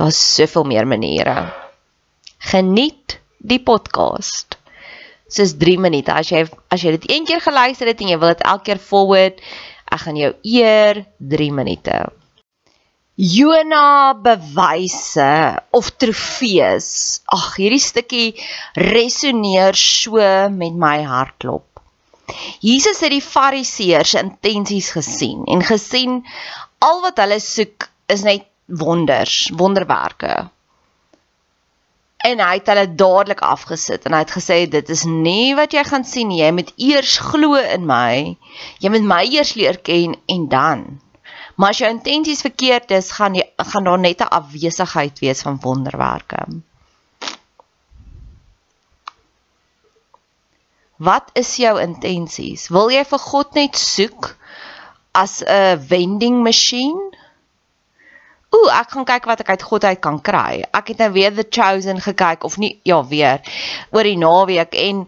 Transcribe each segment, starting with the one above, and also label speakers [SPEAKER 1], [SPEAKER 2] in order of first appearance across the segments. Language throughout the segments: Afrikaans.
[SPEAKER 1] Daar's soveel meer maniere. Geniet die podcast. Dis 3 minute. As jy as jy dit een keer geluister het en jy wil dit elke keer forward, ek gaan jou eer 3 minute. Jona bewyse of trofees. Ag, hierdie stukkie resoneer so met my hartklop. Jesus het die Fariseërs intensies gesien en gesien al wat hulle soek is net wonders, wonderwerke. En hy het hulle dadelik afgesit en hy het gesê dit is nie wat jy gaan sien nie, jy moet eers glo in my. Jy moet my eers leer ken en dan. Maar as jou intensies verkeerd is, gaan jy gaan daar net 'n afwesigheid wees van wonderwerke. Wat is jou intensies? Wil jy vir God net soek as 'n vending masjien? Ooh, ek gaan kyk wat ek uit God uit kan kry. Ek het nou weer The Chosen gekyk of nie, ja, weer oor die naweek en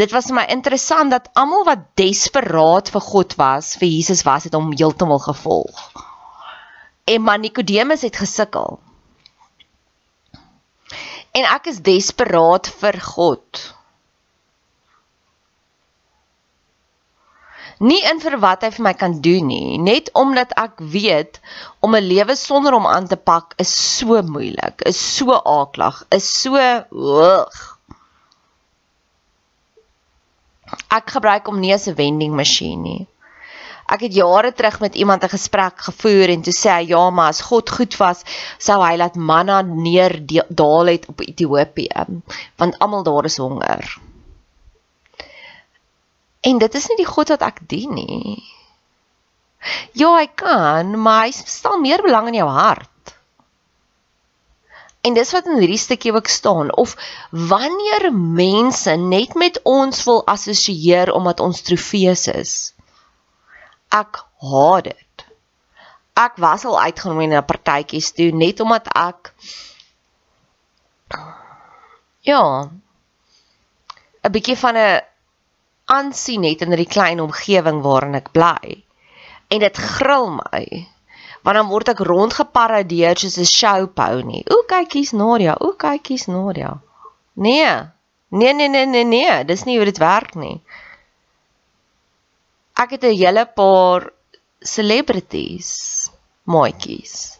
[SPEAKER 1] dit was vir my interessant dat almal wat desperaat vir God was, vir Jesus was, het hom heeltemal gevolg. En maar Nikodemus het gesukkel. En ek is desperaat vir God. Nie in vir wat hy vir my kan doen nie, net omdat ek weet om 'n lewe sonder hom aan te pak is so moeilik, is so aaklag, is so hoog. Ek gebruik hom nie as 'n vending masjien nie. Ek het jare terug met iemand 'n gesprek gevoer en toe sê hy ja, maar as God goed was, sou hy laat manna neer daal het op Ethiopië, want almal daar is honger. En dit is nie die God wat ek dien nie. Ja, hy kan, maar hy stel meer belang in jou hart. En dis wat in hierdie stukkie ook staan of wanneer mense net met ons wil assosieer omdat ons trofees is. Ek haat dit. ek was al uitgenooi na partytjies toe net omdat ek ja 'n bietjie van 'n aansien het in die klein omgewing waarin ek bly. En dit gril my. Want dan word ek rondgeparadeer soos 'n show pony. O, kyk hier's Nadia. O, kyk hier's Nadia. Nee. Nee, nee, nee, nee, nee, dis nie hoe dit werk nie. Ek het 'n hele paar celebrities maatjies.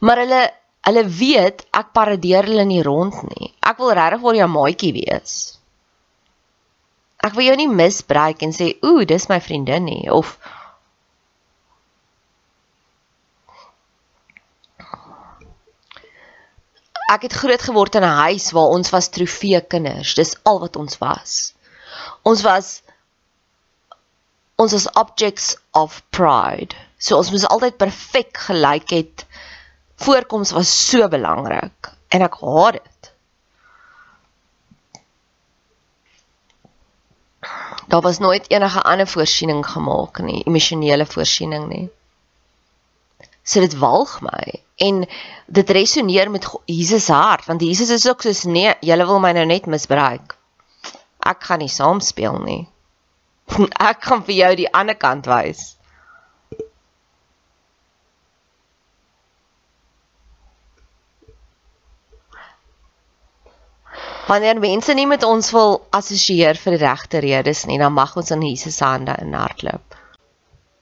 [SPEAKER 1] Maar hulle hulle weet ek paradeer hulle nie rond nie. Ek wil regtig vir jou maatjie wees. Ek wil jou nie misbruik en sê, "Ooh, dis my vriendin nie," of Ek het groot geword in 'n huis waar ons was trofee kinders. Dis al wat ons was. Ons was ons was objects of pride. So ons moes altyd perfek gelyk het. Voorkoms was so belangrik en ek haat dit. Daar was nooit enige ander voorsiening gemaak nie, emosionele voorsiening nie. So dit walg my en dit resoneer met Jesus hart want Jesus is ook soos nee, julle wil my nou net misbruik. Ek gaan nie saam speel nie. Ek gaan vir jou die ander kant wys. Wanneer mense nie met ons wil assosieer vir die regte redes nie, dan mag ons in Jesus se hande inhardloop.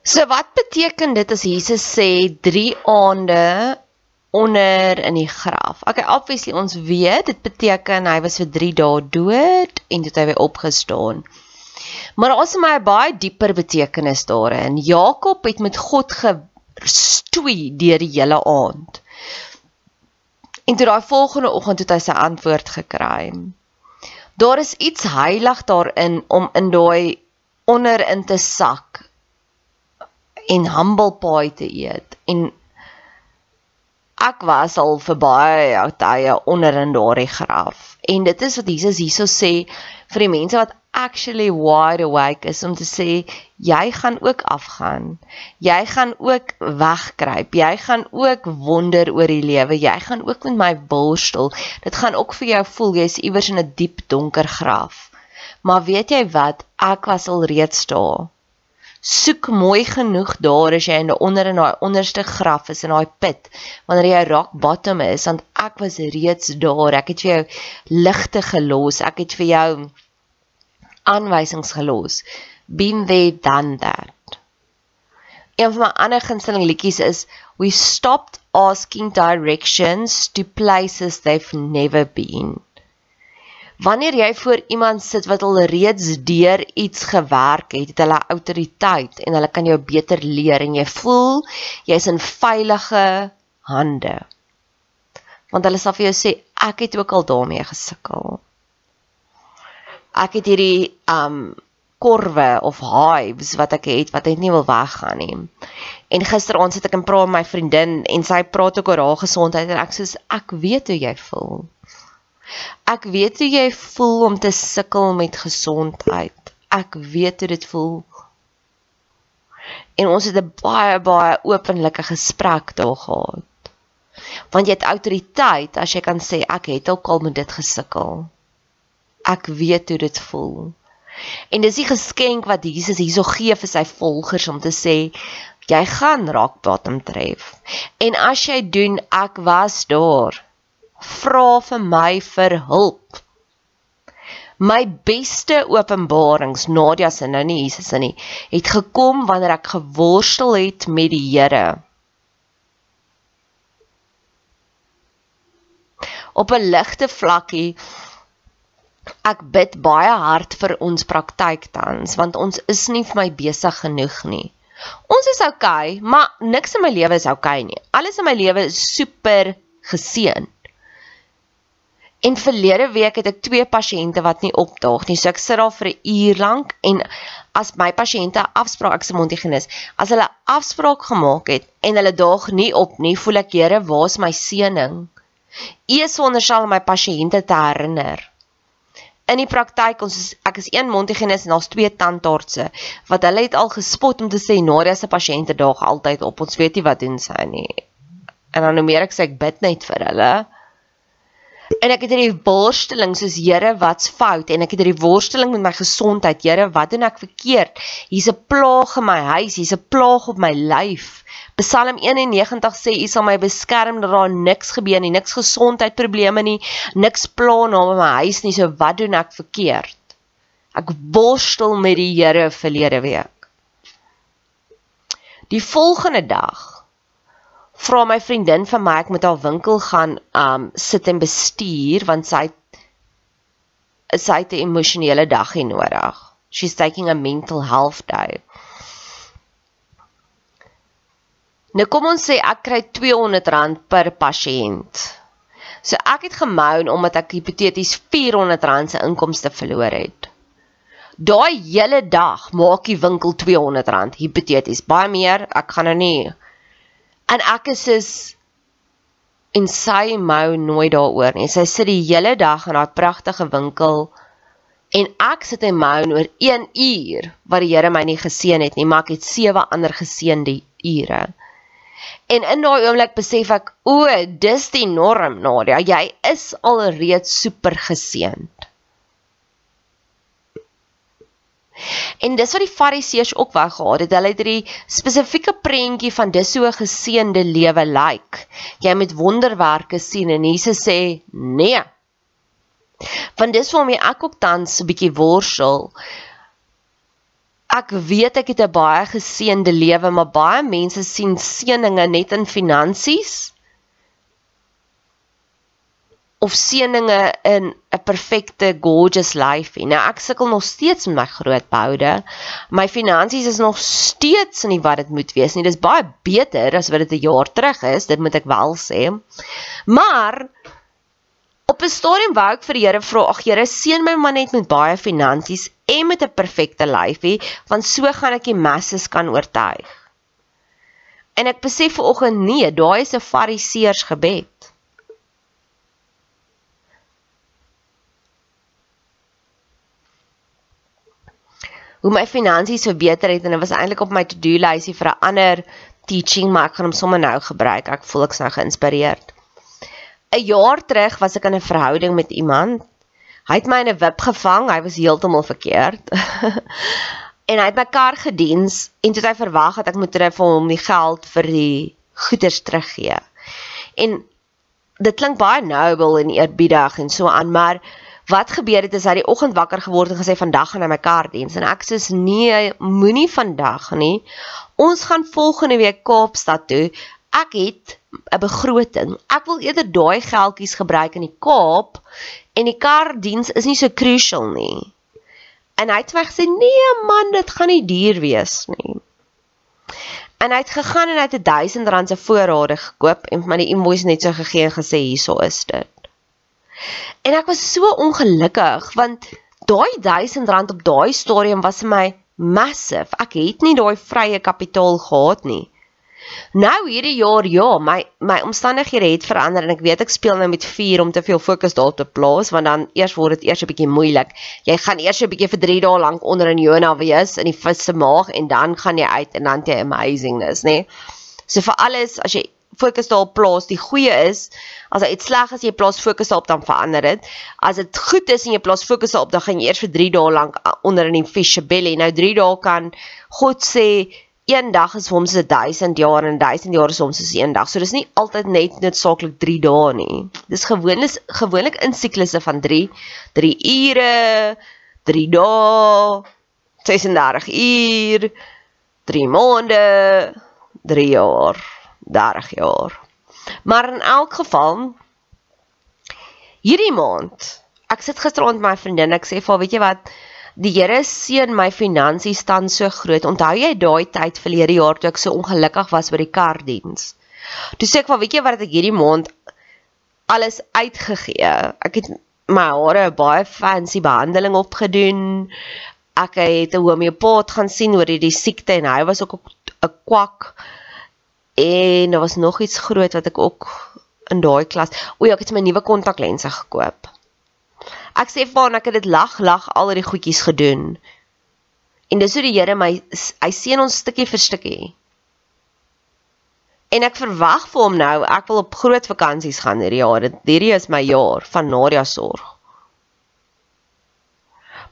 [SPEAKER 1] So wat beteken dit as Jesus sê 3 aande onder in die graf? Okay, obviously ons weet dit beteken hy was vir 3 dae dood en toe hy weer opgestaan. Maar daar is my 'n baie dieper betekenis daarin. Jakob het met God gestoei deur die hele aand. En toe daai volgende oggend het hy sy antwoord gekry. Daar is iets heilig daarin om in daai onderin te sak en humble pie te eet. En ek was al vir baie tye onder in daardie graf. En dit is wat Jesus hierso sê vir die mense wat actually wide awake is om te sê jy gaan ook afgaan. Jy gaan ook wegkruip. Jy gaan ook wonder oor die lewe. Jy gaan ook met my borstel. Dit gaan ook vir jou voel jy's iewers in 'n diep donker graf. Maar weet jy wat? Ek was al reeds daar. Soek mooi genoeg daar as jy in die onder in daai onderste graf is in daai put wanneer jy rock bottom is want ek was reeds daar ek het vir jou ligte gelos ek het vir jou aanwysings gelos. Been there done that. Een van my ander gunsteling liedjies is We stopped asking directions to places they've never been. Wanneer jy voor iemand sit wat al reeds deur iets gewerk het, het hulle autoriteit en hulle kan jou beter leer en jy voel jy's in veilige hande. Want hulle sal vir jou sê ek het ook al daarmee gesukkel ek het hierdie um korwe of hives wat ek het wat net nie wil weggaan nie. En gisteraand sit ek en praat met my vriendin en sy praat ook oor haar gesondheid en ek sê ek weet hoe jy voel. Ek weet hoe jy voel om te sukkel met gesondheid. Ek weet hoe dit voel. En ons het 'n baie baie openlike gesprek daar gehad. Want jy het autoriteit as jy kan sê ek het al met dit gesukkel ek weet hoe dit voel. En dis die geskenk wat Jesus hierso gee vir sy volgers om te sê jy gaan raak bottom tref. En as jy doen ek was daar. Vra vir my vir hulp. My beste openbarings Nadia se nou nie Jesus in nie het gekom wanneer ek geworstel het met die Here. Op 'n ligte vlakkie ek bid baie hard vir ons praktyk tans want ons is nie vir my besig genoeg nie. Ons is oukei, okay, maar niks in my lewe is oukei okay nie. Alles in my lewe is super geseën. En verlede week het ek twee pasiënte wat nie opdaag nie. So ek sit daar vir 'n uur lank en as my pasiënte afspraak ek se mondhygiënis, as hulle afspraak gemaak het en hulle daag nie op nie, voel ek Here, waar's my seëning? U om my pasiënte te herinner in die praktyk ons is, ek is een Montigenis en daar's twee tandartse wat hulle het al gespot om te sê Nadia se pasiënte daag altyd op. Ons weet nie wat doen sy nie. En dan noem ek sê ek bid net vir hulle. En ek het hierdie worsteling soos Here, wat's fout? En ek het hierdie worsteling met my gesondheid. Here, wat doen ek verkeerd? Hier's 'n plaag in my huis, hier's 'n plaag op my lyf. Psalm 91 sê U sal my beskerm dat daar niks gebeur nie, niks gesondheidprobleme nie, niks pla na my huis nie. So wat doen ek verkeerd? Ek worstel met die Here verlede week. Die volgende dag vra my vriendin vir my ek moet haar winkel gaan um sit en bestuur want sy sy het 'n emosionele dag hier nodig. She's taking a mental health day. Nou kom ons sê ek kry R200 per pasiënt. So ek het gemoun omdat ek hipoteties R400 se inkomste verloor het. Daai hele dag maak die winkel R200 hipoteties. Baie meer, ek gaan nou nie. En ek is is en sy mou nooit daaroor nie. Sy sit die hele dag in haar pragtige winkel en ek sit en mou oor 1 uur wat die Here my nie geseën het nie, maar ek het sewe ander geseënde ure. En in daai oomblik besef ek, o, dis die norm, Nadia. Jy is alreeds super geseënd. En dis wat die Fariseërs ook wou gehad het. Hulle het hierdie spesifieke prentjie van dis so 'n geseënde lewe lyk. Like. Jy moet wonderwerke sien en Jesus sê, "Nee." Want dis waarmee ek ook tans 'n bietjie worstel ek weet ek het 'n baie geseënde lewe, maar baie mense sien seëninge net in finansies of seëninge in 'n perfekte gorgeous life. Nou ek sukkel nog steeds met my groot boude. My finansies is nog steeds nie wat dit moet wees nie. Dis baie beter as wat dit 'n jaar terug is, dit moet ek wel sê. Maar op 'n stadium wou ek vir die Here vra, ag Here, seën my man net met baie finansies en met 'n perfekte lyfie, want so gaan ek die masses kan oortuig. En ek besef vanoggend nee, daai is 'n fariseërs gebed. Hoe my finansies verbeter het en dit was eintlik op my to-do lysie vir 'n ander teaching, maar ek gaan hom sommer nou gebruik. Ek voel ek's nou geïnspireerd. 'n Jaar terug was ek in 'n verhouding met iemand Hy het my in 'n wip gevang, hy was heeltemal verkeerd. en hy het my kar gediens en toe het hy verwag dat ek moet terug vir hom die geld vir die goederes teruggee. En dit klink baie noble en eerbiedig en so aan, maar wat gebeur het is hy die oggend wakker geword en gesê vandag gaan hy my kar diens en ek sê nee, moenie vandag nie. Ons gaan volgende week Kaapstad toe. Ek het 'n begroting. Ek wil eerder daai geldjies gebruik in die Kaap en die kardiens is nie so crucial nie. En hy het my gesê, "Nee man, dit gaan nie duur wees nie." En hy het gegaan en hy het 'n 1000 rand se voorrade gekoop en vir my die invoice net so gegee en gesê, "Hierso is dit." En ek was so ongelukkig want daai 1000 rand op daai stadium was vir my massive. Ek het nie daai vrye kapitaal gehad nie. Nou hierdie jaar ja, my my omstandighede het verander en ek weet ek speel nou met vuur om te veel fokus daarop te plaas want dan eers word dit eers 'n bietjie moeilik. Jy gaan eers 'n bietjie vir 3 dae lank onder in Jona wees in die vis se maag en dan gaan jy uit en dan jy amazingness, nê. Nee? So vir alles as jy fokus daarop plaas, die goeie is as dit sleg is jy plaas fokus daarop dan verander dit. As dit goed is en jy plaas fokus daarop dan gaan jy eers vir 3 dae lank onder in die fish belly. Nou 3 dae kan God sê een dag is vir hom so 1000 jaar en 1000 jaar is hom so 'n dag. So dis nie altyd net noodsaaklik 3 dae nie. Dis gewoonlik gewoonlik in siklusse van 3, 3 ure, 3 dae, 36 uur, 3 maande, 3 jaar, 30 jaar. Maar in elk geval hierdie maand, ek sit gisteraand met my vriendin, ek sê vir haar, weet jy wat, Die Here seën my finansies staan so groot. Onthou jy daai tyd verlede jaar toe ek so ongelukkig was by die kardiens? Toe sê ek, "Weet jy wat ek hierdie maand alles uitgegee? Ek het my hare baie fancy behandeling opgedoen. Ek het 'n homeopaat gaan sien oor hierdie siekte en hy was ook 'n kwak. En daar was nog iets groot wat ek ook in daai klas. O ja, ek het my nuwe kontaklense gekoop. Ek sê vir hom ek het dit lag lag al die goedjies gedoen. En dis hoe die Here my hy seën ons stukkie vir stukkie. En ek verwag vir hom nou, ek wil op groot vakansies gaan hierdie jaar. Dit hierdie is my jaar van Nadia sorg.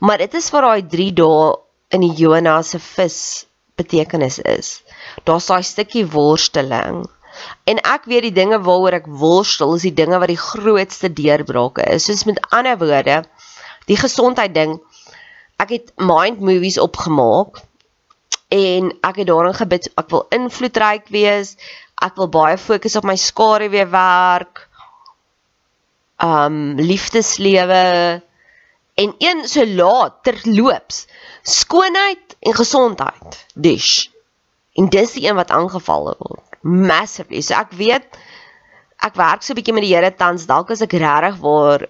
[SPEAKER 1] Maar dit is vir daai 3 dae in die Jonas se vis betekenis is. Daar's daai stukkie worsteling. En ek weet die dinge waaroor ek worstel is die dinge wat die grootste deurbrake is. Soos met ander woorde, die gesondheid ding. Ek het mind movies opgemaak en ek het daarin gebid ek wil invloedryk wees. Ek wil baie fokus op my skaduwee werk. Um liefdeslewe en een so laat terloops skoonheid en gesondheid dish en dis die een wat aangeval word. Massively. So ek weet ek werk so 'n bietjie met die Here tans dalk as ek regtig waar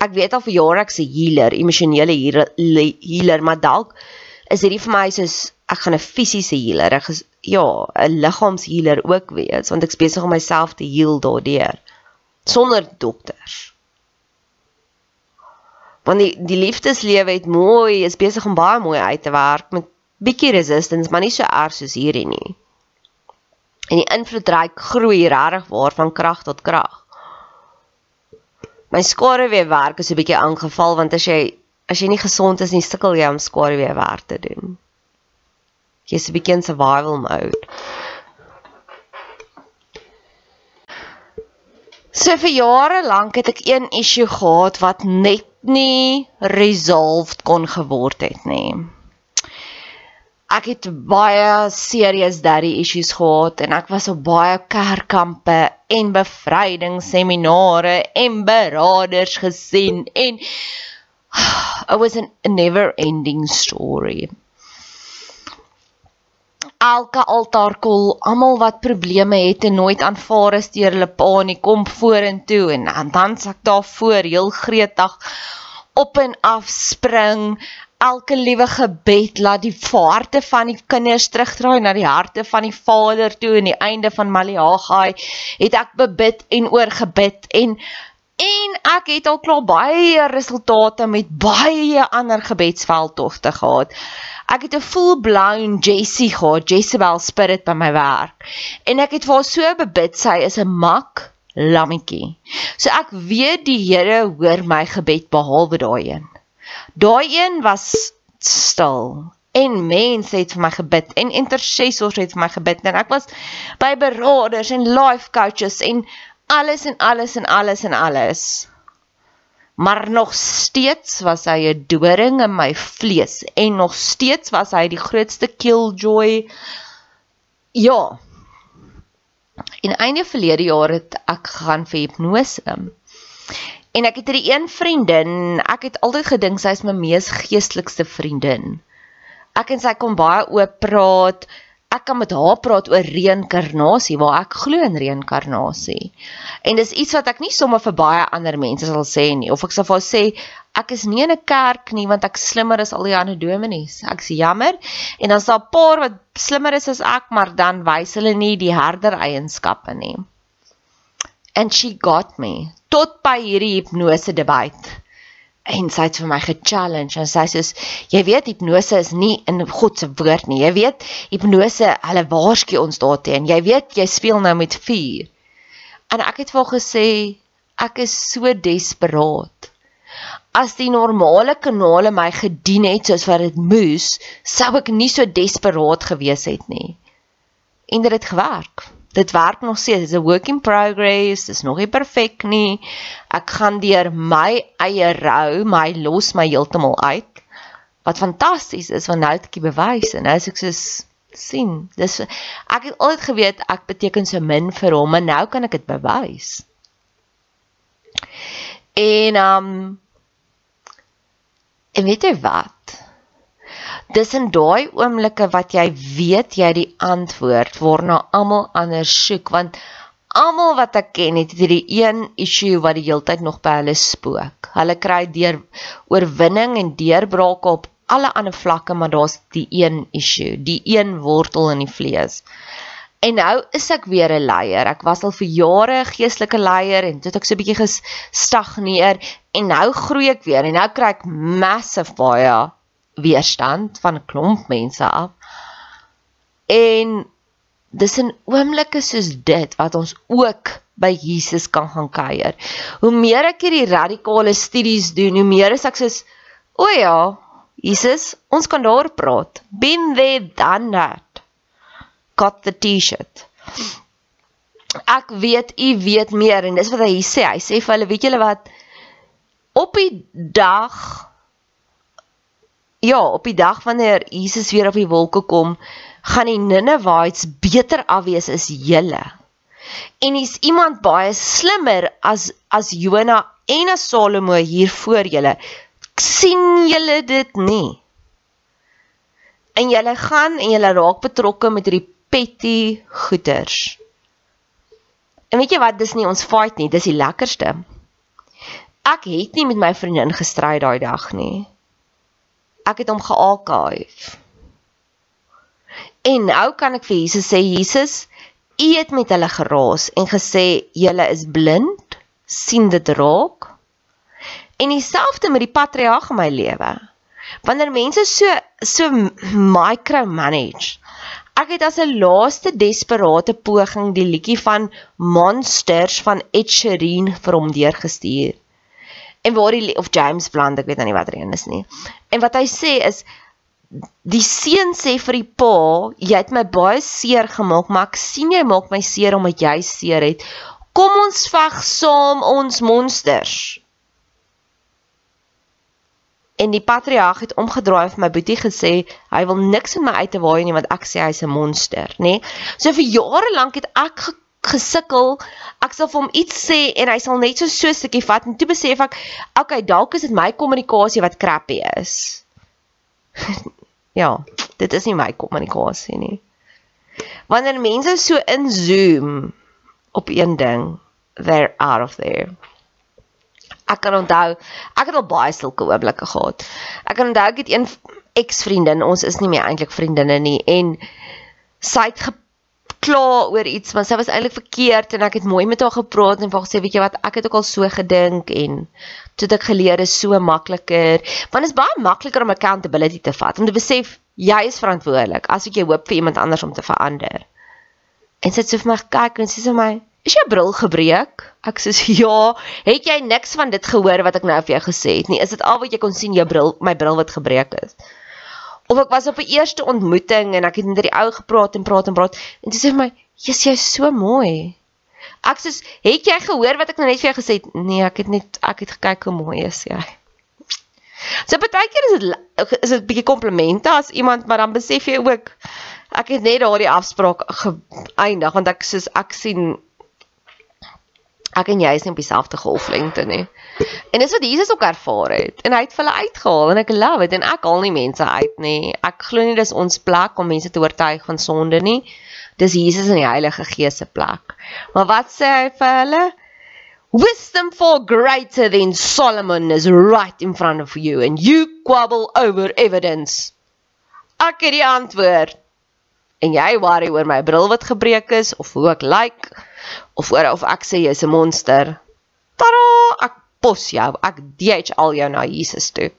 [SPEAKER 1] ek weet al vir jare ek se healer emosionele healer maar dalk is hierdie vir my soos ek gaan 'n fisiese healer ek is ja 'n liggaamshealer ook wees want ek besig om myself te heal daardeur sonder dokters. Want die die liefdeslewe het mooi is besig om baie mooi uit te werk met bietjie resistance maar nie so erg soos hierdie nie. En die invloedryk groei regtig waar van krag tot krag my skaduwee werk is 'n bietjie aangeval want as jy as jy nie gesond is nie sukkel jy om skaduwee werk te doen. Jy's 'n bietjie in survival mode. So vir jare lank het ek een issue gehad wat net nie resolved kon geword het nie. Ek het baie serious daddy issues gehad en ek was op baie kerkkampe en bevrydingsseminare en beraders gesien en it was a never ending story elke altaarkol, almal wat probleme het en nooit aanvaar is deur hulle pa nie, kom vorentoe en, en dan sak daar voor heel gretig op en af spring. Elke liewe gebed laat die harte van die kinders terugdraai na die harte van die Vader toe en die einde van Maleagi het ek bebid en oorgebid en en ek het al klaar baie resultate met baie ander gebedsveldtogte gehad. Ek het 'n full blown Jessie gehad, Jezebel spirit by my werk. En ek het vir so bebid, sy is 'n mak lammetjie. So ek weet die Here hoor my gebed behalwe daai een. Daai een was stil. En mense het vir my gebid en intercessors het vir my gebid. En ek was by beraders en life coaches en alles en alles en alles en alles. Maar nog steeds was hy 'n doring in my vlees. En nog steeds was hy die grootste killjoy. Ja. In einde verlede jaar het ek gegaan vir hipnose en ek het hierdie een vriendin ek het altyd gedink sy is my mees geestelikste vriendin ek en sy kon baie oop praat ek kan met haar praat oor reïnkarnasie waar ek glo in reïnkarnasie. En dis iets wat ek nie sommer vir baie ander mense sal sê nie of ek sal vir haar sê ek is nie in 'n kerk nie want ek slimmer as al die ander dominees. Ek sê jammer. En dan sal 'n paar wat slimmer is as ek, maar dan wys hulle nie die herder eienskappe nie. And she got me tot by hierdie hipnose debat en sy het vir my ge-challenge en sy sê jy weet hipnose is nie in God se woord nie. Jy weet hipnose, hulle waarsku ons daarteen. Jy weet jy speel nou met vuur. En ek het vir haar gesê ek is so desperaat. As die normale kanale my gedien het soos wat dit moes, sou ek nie so desperaat gewees het nie. En dit het gewerk dit werk nog steeds. Dit's 'n work in progress. Dit is nog nie perfek nie. Ek gaan deur my eie rou, my los my heeltemal uit. Wat fantasties is want nou het ek die bewys en nou is ek so sien. Dis ek het altyd geweet ek beteken so min vir hom, maar nou kan ek dit bewys. En um en weet jy wat? dis in daai oomblikke wat jy weet jy die antwoord waarna almal anders soek want almal wat ek ken het hierdie een issue wat die heeltyd nog by hulle spook. Hulle kry deur oorwinning en deurbrake op alle ander vlakke, maar daar's die een issue, die een wortel in die vlees. En nou is ek weer 'n leier. Ek was al vir jare 'n geestelike leier en dit het ek so 'n bietjie gestagneer en nou groei ek weer en nou kry ek massive baie weerstand van 'n klomp mense af. En dis in oomblikke soos dit wat ons ook by Jesus kan gaan kuier. Hoe meer ek hierdie radikale studies doen, hoe meer is ek soos o ja, Jesus, ons kan daar praat. Been there done that got the T-shirt. Ek weet u weet meer en dis wat hy sê. Hy sê vir hulle, weet julle wat op die dag ja, op die dag wanneer Jesus weer op die wolke kom, gaan die Ninevites beter afwees as julle. En is iemand baie slimmer as as Jona en as Salomo hier voor julle. sien julle dit nie? En julle gaan en julle raak betrokke met hierdie petty goeters. En weet jy wat, dis nie ons fight nie, dis die lekkerste. Ek het nie met my vriendin gestry daai dag nie. Ek het hom gearchive. En nou kan ek vir Jesus sê Jesus, U het met hulle geraas en gesê julle is blind, sien dit raak. En dieselfde met die patriarg in my lewe. Wanneer mense so so micromanage, Ek het as 'n laaste desperate poging die liedjie van Monsters van Ed Sheeran vir hom deurgestuur. En waar die of James Blunt, ek weet nou nie wat er een is nie. En wat hy sê is die seun sê vir die pa, jy het my baie seer gemaak, maar ek sien jy maak my seer omdat jy seer het. Kom ons veg saam ons monsters en die patriarg het omgedraai vir my boetie gesê hy wil niks in my uit te waai nie want ek sê hy's 'n monster, nê? Nee? So vir jare lank het ek gesukkel. Ek sal vir hom iets sê en hy sal net so so 'n stukkie vat en toe besef ek, okay, dalk is dit my kommunikasie wat crappy is. ja, dit is nie my kommunikasie nie. Wanneer mense so inzoom op een ding, they're out of there. Ek kan onthou, ek het al baie sulke oomblikke gehad. Ek kan onthou ek het een ex-vriendin, ons is nie meer eintlik vriendinne nie en sy het gekla oor iets, maar sy was eintlik verkeerd en ek het mooi met haar gepraat en vir gesê, weet jy wat, ek het ook al so gedink en toe het ek geleer is so makliker, want dit is baie makliker om accountability te vat, om te besef jy is verantwoordelik as ek jy hoop vir iemand anders om te verander. En sy het so vir my gekyk en sy sê vir my, Is jou bril gebreek? Ek sê ja. Het jy niks van dit gehoor wat ek nou vir jou gesê het nie? Is dit al wat jy kon sien jou bril, my bril wat gebreek is? Of ek was op 'n eerste ontmoeting en ek het met die ou gepraat en praat en praat en sê hy my, "Jesus, jy's so mooi." Ek sê, "Het jy gehoor wat ek nou net vir jou gesê het?" Nee, ek het net ek het gekyk hoe mooi is jy. So baie keer is dit is dit 'n bietjie komplimente as iemand, maar dan besef jy ook ek het net daardie afspraak geëindig want ek soos ek sien ek en jy is nie op dieselfde golflengte nie. En dis wat Jesus ook ervaar het en hy het hulle uitgehaal en ek love dit en ek haal nie mense uit nie. Ek glo nie dis ons plek om mense te oortuig van sonde nie. Dis Jesus en die Heilige Gees se plek. Maar wat sê hy vir hulle? Wisdom for greater than Solomon is right in front of you and you quibble over evidence. Ek het die antwoord. En jy worry oor my bril wat gebreek is of hoe ek lyk. Like, of oor of ek sê jy's 'n monster. Tada, ek pos jou. Ek DH al jou na Jesus toe.